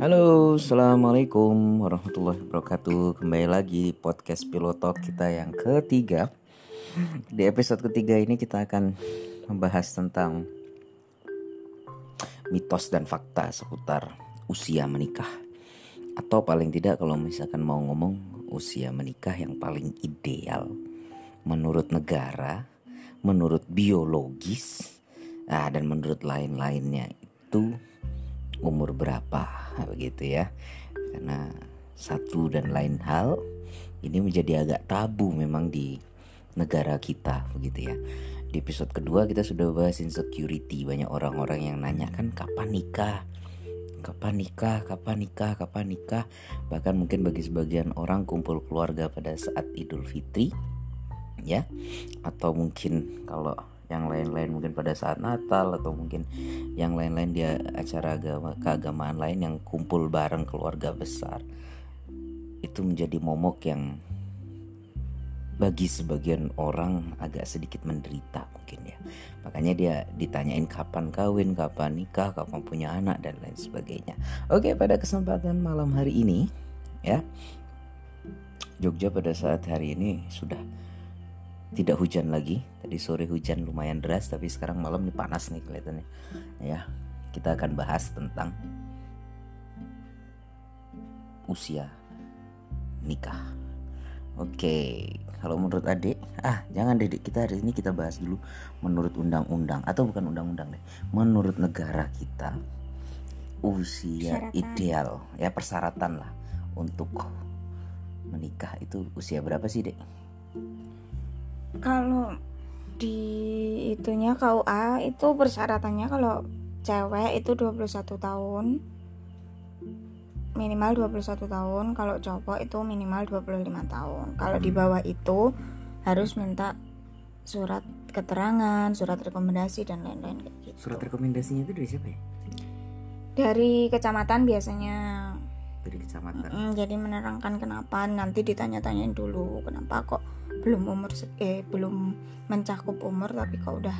Halo, assalamualaikum warahmatullahi wabarakatuh. Kembali lagi di podcast Pilotok kita yang ketiga. Di episode ketiga ini kita akan membahas tentang mitos dan fakta seputar usia menikah. Atau paling tidak kalau misalkan mau ngomong usia menikah yang paling ideal menurut negara, menurut biologis, ah, dan menurut lain-lainnya itu umur berapa begitu ya. Karena satu dan lain hal ini menjadi agak tabu memang di negara kita begitu ya. Di episode kedua kita sudah bahas insecurity. Banyak orang-orang yang nanya kan kapan nikah? Kapan nikah? Kapan nikah? Kapan nikah? Bahkan mungkin bagi sebagian orang kumpul keluarga pada saat Idul Fitri ya. Atau mungkin kalau yang lain-lain mungkin pada saat Natal atau mungkin yang lain-lain dia acara agama keagamaan lain yang kumpul bareng keluarga besar. Itu menjadi momok yang bagi sebagian orang agak sedikit menderita mungkin ya. Makanya dia ditanyain kapan kawin kapan nikah kapan punya anak dan lain sebagainya. Oke pada kesempatan malam hari ini ya Jogja pada saat hari ini sudah tidak hujan lagi. Tadi sore hujan lumayan deras tapi sekarang malam ini panas nih kelihatannya. Ya kita akan bahas tentang usia nikah. Oke kalau menurut adik ah jangan dedek kita hari ini kita bahas dulu menurut undang-undang atau bukan undang-undang deh menurut negara kita usia Syaratan. ideal ya persyaratan lah untuk menikah itu usia berapa sih dek kalau di itunya KUA itu persyaratannya kalau cewek itu 21 tahun. Minimal 21 tahun kalau cowok itu minimal 25 tahun. Kalau di bawah itu harus minta surat keterangan surat rekomendasi dan lain-lain kayak gitu. Surat rekomendasinya itu dari siapa ya? Dari kecamatan biasanya. Dari kecamatan. Mm, jadi menerangkan kenapa. Nanti ditanya-tanyain dulu kenapa kok belum umur eh belum mencakup umur tapi kok udah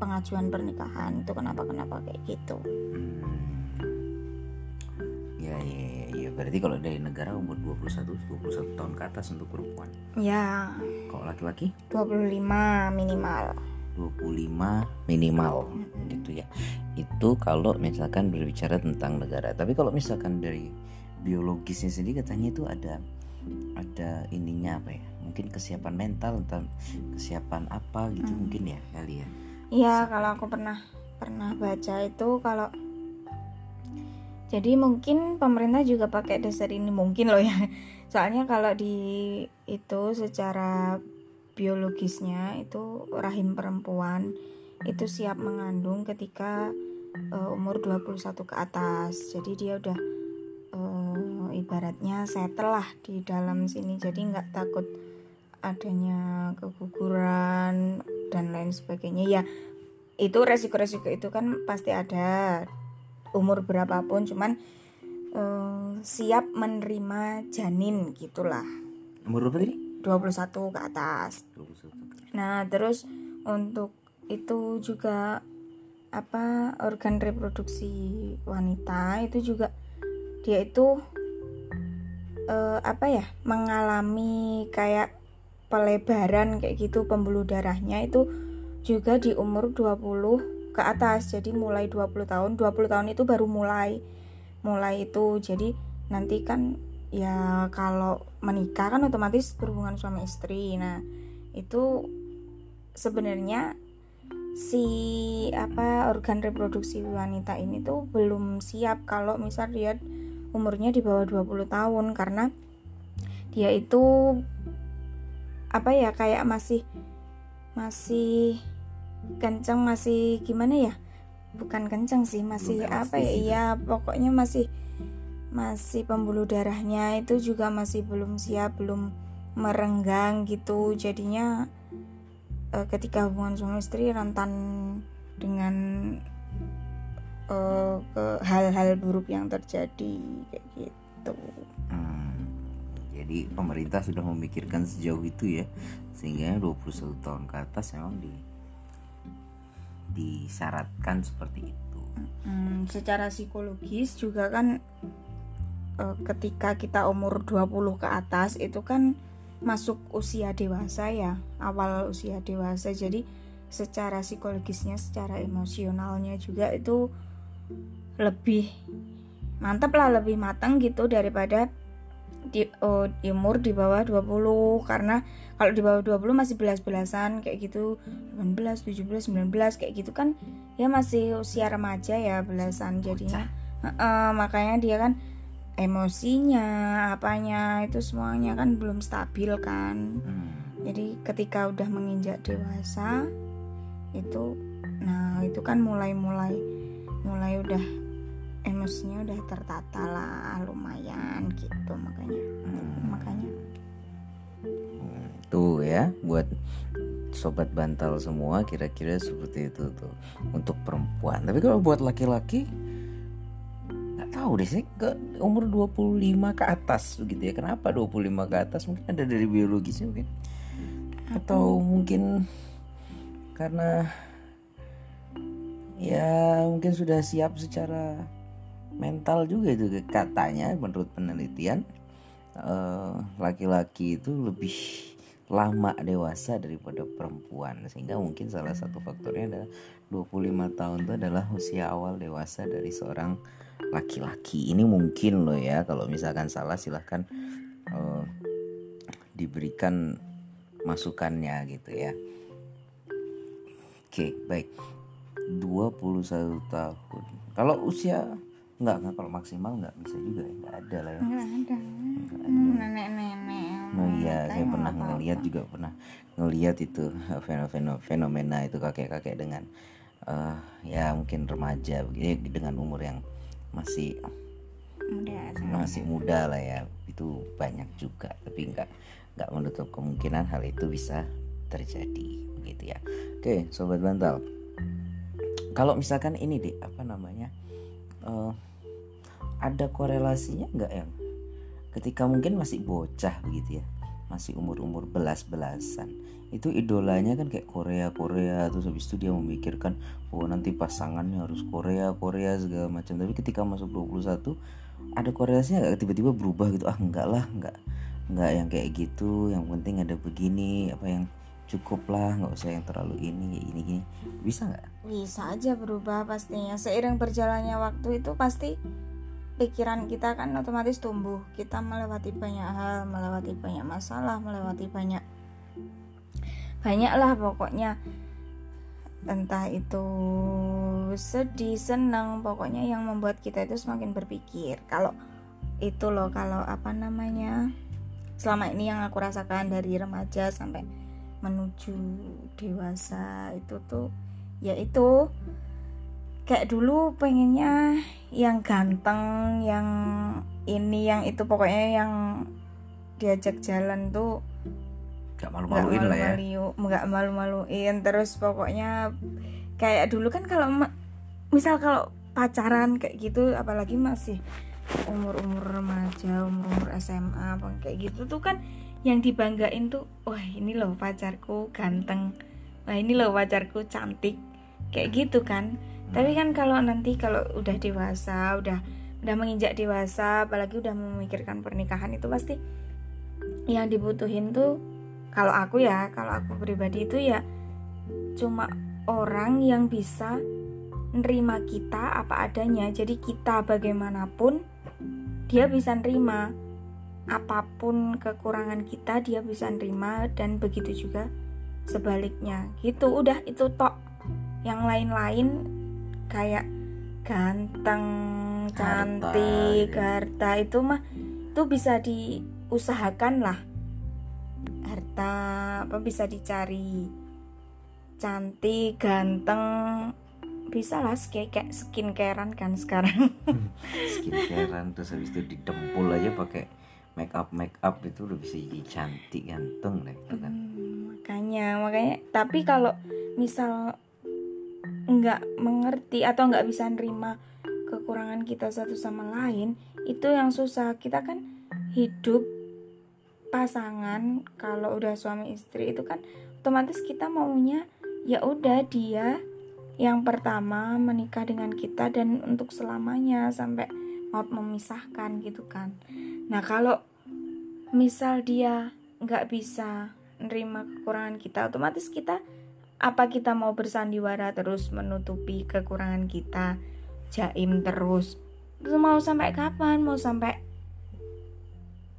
pengajuan pernikahan itu kenapa kenapa kayak gitu. Hmm. ya, ya ya ya berarti kalau dari negara umur 21 21 tahun ke atas untuk perempuan? Ya. Kalau laki-laki? 25 minimal. 25 minimal gitu ya. Itu kalau misalkan berbicara tentang negara. Tapi kalau misalkan dari biologisnya sendiri katanya itu ada ada ininya apa ya? Mungkin kesiapan mental atau kesiapan apa gitu hmm. mungkin ya kali ya? Iya kalau aku pernah pernah baca itu kalau jadi mungkin pemerintah juga pakai dasar ini mungkin loh ya. Soalnya kalau di itu secara biologisnya itu rahim perempuan itu siap mengandung ketika uh, umur 21 ke atas. Jadi dia udah ibaratnya settle lah di dalam sini. Jadi nggak takut adanya keguguran dan lain sebagainya. Ya itu resiko-resiko itu kan pasti ada umur berapapun cuman uh, siap menerima janin gitulah. Umur berapa tadi? 21 ke atas. 21. nah terus untuk itu juga apa organ reproduksi wanita itu juga dia itu uh, apa ya mengalami kayak pelebaran kayak gitu pembuluh darahnya itu juga di umur 20 ke atas. Jadi mulai 20 tahun 20 tahun itu baru mulai mulai itu. Jadi nanti kan ya kalau menikah kan otomatis berhubungan suami istri. Nah itu sebenarnya si apa organ reproduksi wanita ini tuh belum siap. Kalau misal dia umurnya di bawah 20 tahun karena dia itu apa ya kayak masih masih kenceng masih gimana ya? Bukan kenceng sih masih Belum apa ya? iya pokoknya masih masih pembuluh darahnya itu juga masih belum siap belum merenggang gitu. Jadinya e, ketika hubungan suami istri rentan dengan hal-hal buruk yang terjadi kayak gitu. Hmm jadi pemerintah sudah memikirkan sejauh itu ya sehingga 21 tahun ke atas memang di disyaratkan seperti itu hmm, secara psikologis juga kan uh, ketika kita umur 20 ke atas itu kan masuk usia dewasa ya awal usia dewasa jadi secara psikologisnya secara emosionalnya juga itu lebih mantap lah lebih matang gitu daripada di, oh, umur di bawah 20 karena kalau di bawah 20 masih belas-belasan kayak gitu. 18, 17, 19 kayak gitu kan ya masih usia remaja ya belasan jadinya. Uh, uh, makanya dia kan emosinya apanya itu semuanya kan belum stabil kan. Hmm. jadi ketika udah menginjak dewasa itu nah itu kan mulai mulai udah emosinya udah tertata lah lumayan gitu makanya. Hmm. makanya. Tuh ya buat sobat bantal semua kira-kira seperti itu tuh untuk perempuan. Tapi kalau buat laki-laki tahu deh sih ke umur 25 ke atas begitu ya. Kenapa 25 ke atas? Mungkin ada dari biologisnya mungkin. Atau mungkin karena ya mungkin sudah siap secara mental juga itu katanya menurut penelitian. Eh, laki-laki itu lebih lama dewasa daripada perempuan. Sehingga mungkin salah satu faktornya adalah 25 tahun itu adalah usia awal dewasa dari seorang laki-laki. Ini mungkin loh ya kalau misalkan salah silahkan uh, diberikan masukannya gitu ya. Oke baik 21 tahun. Kalau usia enggak enggak. Kalau maksimal enggak bisa juga ya. Enggak ada lah ya. Enggak ada, hmm, nenek-nenek oh iya saya pernah ngeliat juga pernah ngeliat itu fenomena fenomena itu kakek-kakek dengan uh, ya mungkin remaja begitu dengan umur yang masih muda masih muda. lah ya. Itu banyak juga tapi nggak nggak menutup kemungkinan hal itu bisa terjadi gitu ya. Oke sobat bantal kalau misalkan ini deh apa namanya uh, ada korelasinya nggak yang ketika mungkin masih bocah begitu ya masih umur-umur belas-belasan itu idolanya kan kayak Korea Korea terus habis itu dia memikirkan oh nanti pasangannya harus Korea Korea segala macam. Tapi ketika masuk 21 ada korelasinya nggak? Tiba-tiba berubah gitu ah enggak lah enggak enggak yang kayak gitu yang penting ada begini apa yang cukup lah nggak usah yang terlalu ini ini gini bisa nggak? Bisa aja berubah pastinya. Seiring berjalannya waktu itu pasti pikiran kita kan otomatis tumbuh. Kita melewati banyak hal melewati banyak masalah melewati banyak banyak lah pokoknya. Entah itu sedih senang pokoknya yang membuat kita itu semakin berpikir. Kalau itu loh kalau apa namanya selama ini yang aku rasakan dari remaja sampai menuju dewasa itu tuh ya itu. Kayak dulu pengennya yang ganteng yang ini yang itu pokoknya yang diajak jalan tuh gak malu-maluin lah ya. nggak malu-maluin. Terus pokoknya kayak dulu kan kalau misal kalau pacaran kayak gitu apalagi masih umur-umur remaja umur-umur SMA apa kayak gitu tuh kan yang dibanggain tuh wah ini loh pacarku ganteng. Wah ini loh pacarku cantik. Kayak gitu kan. Tapi kan kalau nanti kalau udah dewasa udah udah menginjak dewasa apalagi udah memikirkan pernikahan itu pasti yang dibutuhin tuh kalau aku ya kalau aku pribadi itu ya cuma orang yang bisa nerima kita apa adanya. Jadi kita bagaimanapun dia bisa nerima apa pun kekurangan kita dia bisa nerima dan begitu juga sebaliknya. Gitu udah itu tok. Yang lain-lain kayak ganteng cantik harta, harta itu mah itu bisa diusahakan lah. Harta apa bisa dicari. Cantik ganteng bisa lah kayak skincarean kan sekarang. Skincarean terus habis itu didempul aja pakai make up make up itu udah bisa jadi cantik ganteng deh kan. Hmm, makanya makanya tapi kalau misal nggak mengerti atau nggak bisa nerima kekurangan kita satu sama lain itu yang susah. Kita kan hidup pasangan kalau udah suami istri itu kan otomatis kita maunya ya udah dia yang pertama menikah dengan kita dan untuk selamanya sampai maut memisahkan gitu kan nah kalau misal dia nggak bisa nerima kekurangan kita otomatis kita apa kita mau bersandiwara terus menutupi kekurangan kita jaim terus? Terus mau sampai kapan? Mau sampai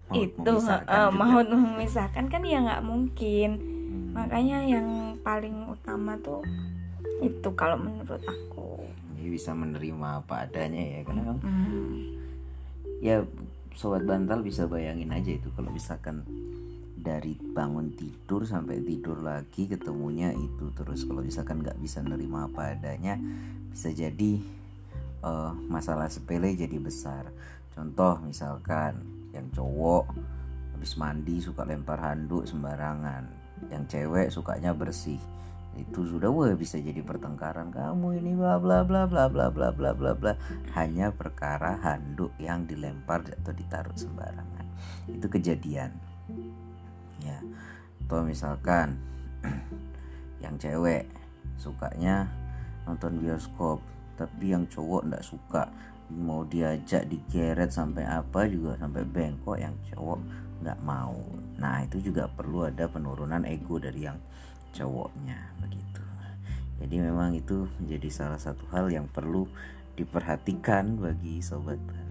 maut itu uh, mau memisahkan kan ya nggak mungkin. Hmm. makanya yang paling utama tuh itu kalau menurut aku. Bisa menerima apa adanya ya karena hmm. ya sobat bantal bisa bayangin aja itu kalau misalkan dari bangun tidur sampai tidur lagi ketemunya itu. Terus kalau misalkan nggak bisa nerima apa adanya bisa jadi uh, masalah sepele jadi besar. Contoh misalkan yang cowok habis mandi suka lempar handuk sembarangan yang cewek sukanya bersih itu sudah wah bisa jadi pertengkaran kamu ini bla bla bla bla bla bla bla bla bla. Hanya perkara handuk yang dilempar atau ditaruh sembarangan. Itu kejadian. Ya. Atau misalkan yang cewek sukanya nonton bioskop tapi yang cowok ndak suka. Mau diajak digeret sampai apa juga sampai bengkok yang cowok nggak mau. Nah itu juga perlu ada penurunan ego dari yang cowoknya begitu. Jadi memang itu menjadi salah satu hal yang perlu diperhatikan bagi sobat bantal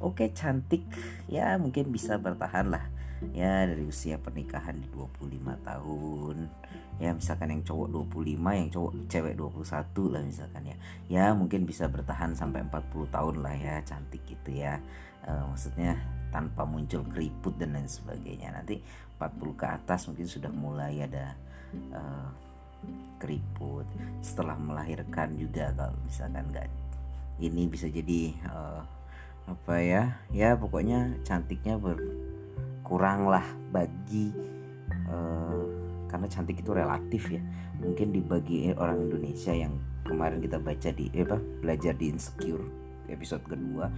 oke cantik. Ya mungkin bisa bertahan lah. Ya dari usia pernikahan di 25 tahun. Ya misalkan yang cowok 25 yang cowok cewek 21 lah misalkan ya. Ya mungkin bisa bertahan sampai 40 tahun lah ya cantik gitu ya. E, maksudnya tanpa muncul keriput dan lain sebagainya. Nanti 40 ke atas mungkin sudah mulai ada uh, keriput setelah melahirkan juga kalau misalkan nggak ini bisa jadi uh, apa ya ya pokoknya cantiknya berkurang lah bagi uh, karena cantik itu relatif ya. Mungkin dibagi orang Indonesia yang kemarin kita baca di apa belajar di insecure episode kedua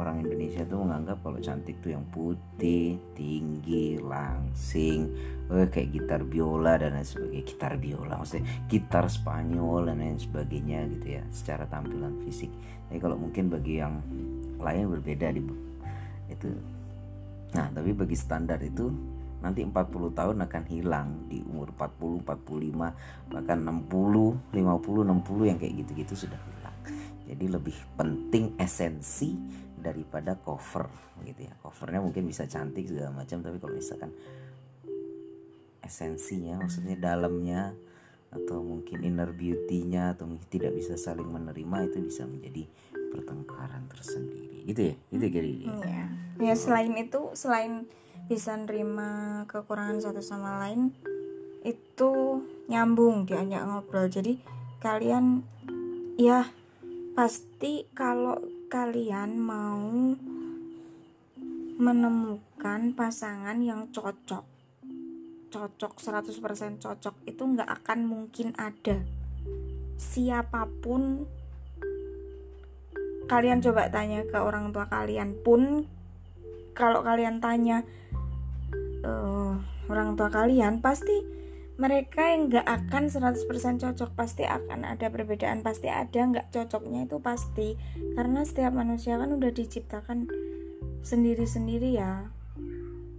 orang Indonesia tuh menganggap kalau cantik tuh yang putih, tinggi, langsing, eh, kayak gitar biola dan lain sebagainya. Gitar biola maksudnya gitar Spanyol dan lain sebagainya gitu ya, secara tampilan fisik. Jadi kalau mungkin bagi yang lain berbeda di itu. Nah, tapi bagi standar itu nanti 40 tahun akan hilang di umur 40, 45, bahkan 60, 50, 60 yang kayak gitu-gitu sudah hilang. Jadi lebih penting esensi daripada cover gitu ya. Covernya mungkin bisa cantik segala macam tapi kalau misalkan esensinya maksudnya dalamnya atau mungkin inner beauty-nya atau mungkin tidak bisa saling menerima itu bisa menjadi pertengkaran tersendiri. Gitu ya? Itu jadi ya. ya selain itu selain bisa nerima kekurangan satu sama lain itu nyambung diajak ngobrol. Jadi kalian ya pasti kalau kalian mau menemukan pasangan yang cocok cocok 100% cocok itu nggak akan mungkin ada. Siapa pun kalian coba tanya ke orang tua kalian pun kalau kalian tanya uh, orang tua kalian pasti mereka yang nggak akan 100% cocok pasti akan ada perbedaan pasti ada nggak cocoknya itu pasti. Karena setiap manusia kan udah diciptakan sendiri-sendiri ya.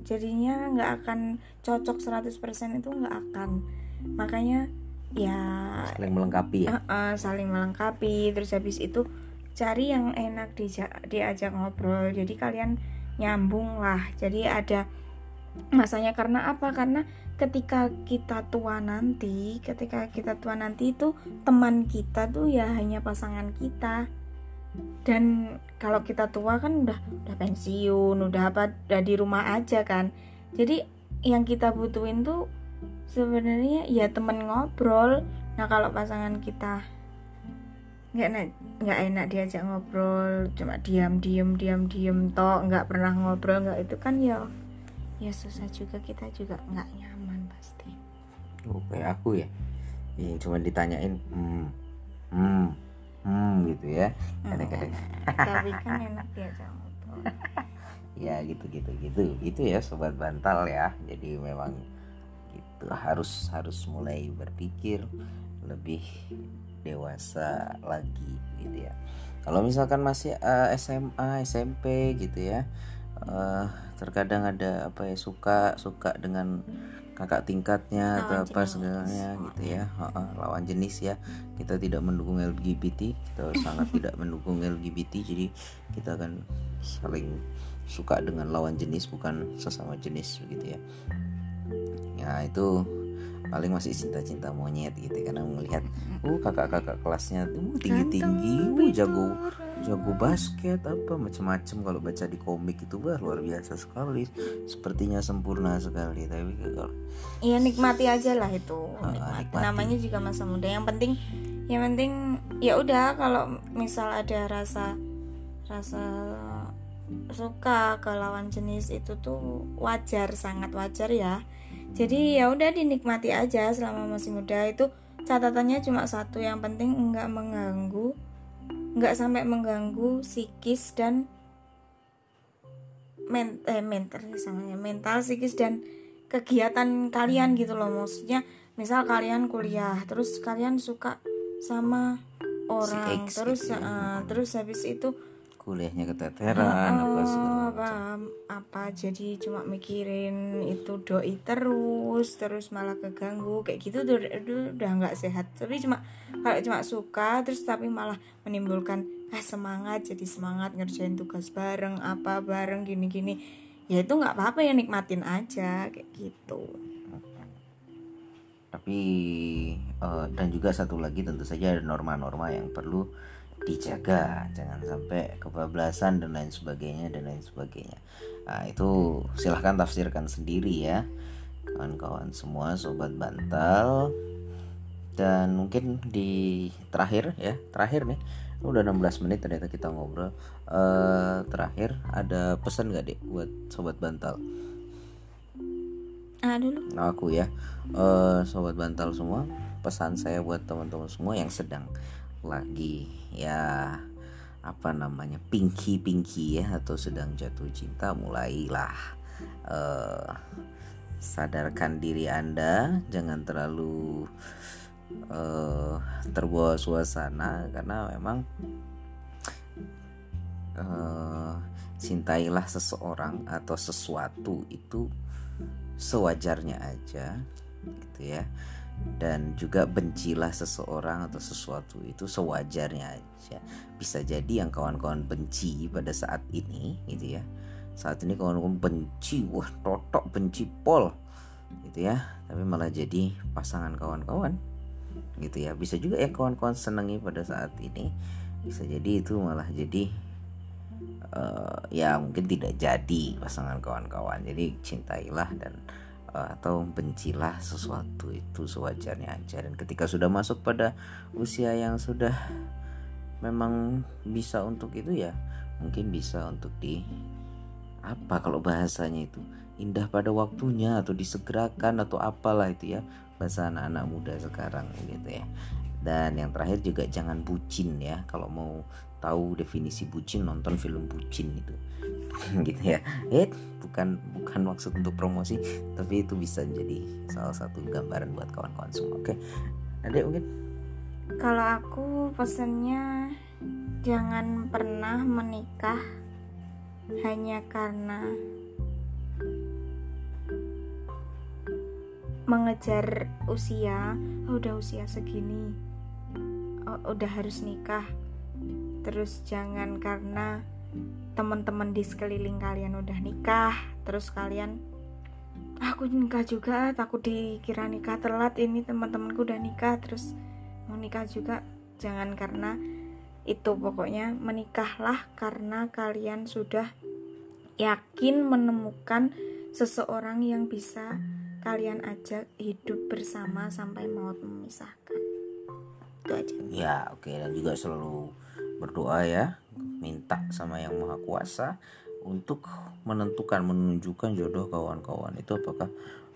Jadinya nggak akan cocok 100% itu nggak akan. Makanya ya saling melengkapi ya? Uh, uh, saling melengkapi. Terus habis itu cari yang enak diajak ngobrol. Jadi kalian nyambung lah. Jadi ada masanya karena apa? Karena ketika kita tua nanti ketika kita tua nanti itu teman kita tuh ya hanya pasangan kita. Dan kalau kita tua kan udah udah pensiun udah apa udah di rumah aja kan. Jadi yang kita butuhin tuh sebenarnya ya temen ngobrol. Nah kalau pasangan kita nggak enak nggak enak diajak ngobrol cuma diam diam diam diam toh nggak pernah ngobrol nggak itu kan ya ya susah juga kita juga nggak nyaman oh kayak aku ya. Yang cuma ditanyain hmm hmm hmm gitu ya. Kadang-kadang. Tapi kan enak ya ya gitu gitu gitu. Itu ya sobat bantal ya. Jadi memang gitu harus harus mulai berpikir lebih dewasa lagi gitu ya. Kalau misalkan masih uh, eh, SMA SMP gitu ya uh, terkadang ada apa ya suka suka dengan kakak tingkatnya atau apa segalanya gitu ya. Uh, lawan jenis ya. Kita tidak mendukung LGBT kita sangat tidak mendukung LGBT jadi kita akan saling suka dengan lawan jenis bukan sesama jenis begitu ya. Ya itu paling masih cinta-cinta monyet gitu karena melihat uh kakak-kakak kelasnya tuh tinggi-tinggi uh jago jago basket apa macam-macam kalau baca di komik itu wah luar biasa sekali. Sepertinya sempurna sekali tapi kalau iya nikmati aja lah itu. Uh, nikmati. namanya juga masa muda. Yang penting yang penting ya udah kalau misal ada rasa rasa suka ke lawan jenis itu tuh wajar sangat wajar ya. Jadi ya udah dinikmati aja selama masih muda. Itu catatannya cuma satu. Yang penting enggak mengganggu enggak sampai mengganggu psikis dan men eh, mental samanya mental psikis dan kegiatan kalian gitu loh. Maksudnya misal kalian kuliah terus kalian suka sama orang si terus gitu. uh, terus habis itu kuliahnya keteteran uh, apa apa apa jadi cuma mikirin itu doi terus terus malah keganggu kayak gitu tuh udah nggak sehat. Tapi cuma kalau cuma suka terus tapi malah menimbulkan ah semangat jadi semangat ngerjain tugas bareng apa bareng gini gini ya itu nggak apa-apa ya nikmatin aja kayak gitu. Tapi uh, dan juga satu lagi tentu saja ada norma-norma yang perlu dijaga jangan sampai kebablasan dan lain sebagainya dan lain sebagainya. Nah, itu silahkan tafsirkan sendiri ya kawan-kawan semua sobat bantal. Dan mungkin di terakhir ya terakhir nih udah 16 menit ternyata kita ngobrol. Uh, terakhir ada pesan gak deh buat sobat bantal? Ah dulu. Nah, aku ya. Uh, sobat bantal semua pesan saya buat teman-teman semua yang sedang lagi ya apa namanya pinky pinky ya atau sedang jatuh cinta mulailah uh, sadarkan diri anda. Jangan terlalu uh, terbawa suasana karena memang uh, cintailah seseorang atau sesuatu itu sewajarnya aja gitu ya dan juga bencilah seseorang atau sesuatu itu sewajarnya aja. Bisa jadi yang kawan-kawan benci pada saat ini gitu ya. Saat ini kawan-kawan benci wah totok benci pol gitu ya. Tapi malah jadi pasangan kawan-kawan gitu ya. Bisa juga ya kawan-kawan senangi pada saat ini. Bisa jadi itu malah jadi uh, ya mungkin tidak jadi pasangan kawan-kawan. Jadi cintailah dan atau bencilah sesuatu itu sewajarnya aja. Dan ketika sudah masuk pada usia yang sudah memang bisa untuk itu ya mungkin bisa untuk di apa kalau bahasanya itu indah pada waktunya atau disegerakan atau apalah itu ya bahasa anak-anak muda sekarang gitu ya. Dan yang terakhir juga jangan bucin ya kalau mau tahu definisi bucin nonton film bucin itu gitu ya. Eh bukan bukan maksud untuk promosi tapi itu bisa jadi salah satu gambaran buat kawan-kawan semua. Oke. Ada mungkin? Kalau aku pesannya jangan pernah menikah hanya karena mengejar usia oh, udah usia segini oh, udah harus nikah terus jangan karena teman-teman di sekeliling kalian udah nikah terus kalian aku nikah juga takut dikira nikah telat ini teman-temanku udah nikah terus mau nikah juga jangan karena itu pokoknya menikahlah karena kalian sudah yakin menemukan seseorang yang bisa kalian ajak hidup bersama sampai maut memisahkan itu aja ya oke okay. dan juga selalu berdoa ya minta sama yang maha kuasa untuk menentukan menunjukkan jodoh kawan-kawan itu apakah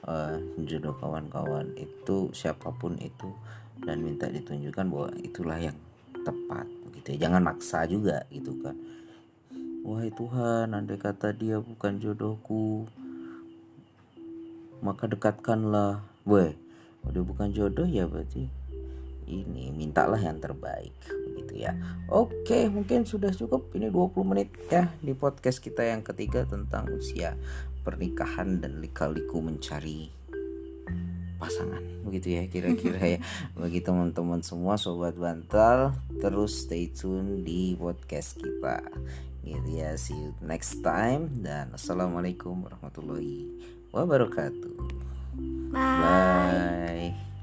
uh, jodoh kawan-kawan itu siapa pun itu dan minta ditunjukkan bahwa itulah yang tepat gitu ya. Jangan maksa juga gitu kan. Wahai Tuhan andai kata dia bukan jodohku maka dekatkanlah. Weh udah bukan jodoh ya berarti ini mintalah yang terbaik begitu ya. Oke mungkin sudah cukup. Ini 20 menit ya di podcast kita yang ketiga tentang usia pernikahan dan lika-liku mencari pasangan. Begitu ya kira-kira ya. Bagi teman-teman semua sobat bantal terus stay tune di podcast kita. Gitu ya see you next time. Dan assalamualaikum warahmatullahi wabarakatuh. Bye, bye.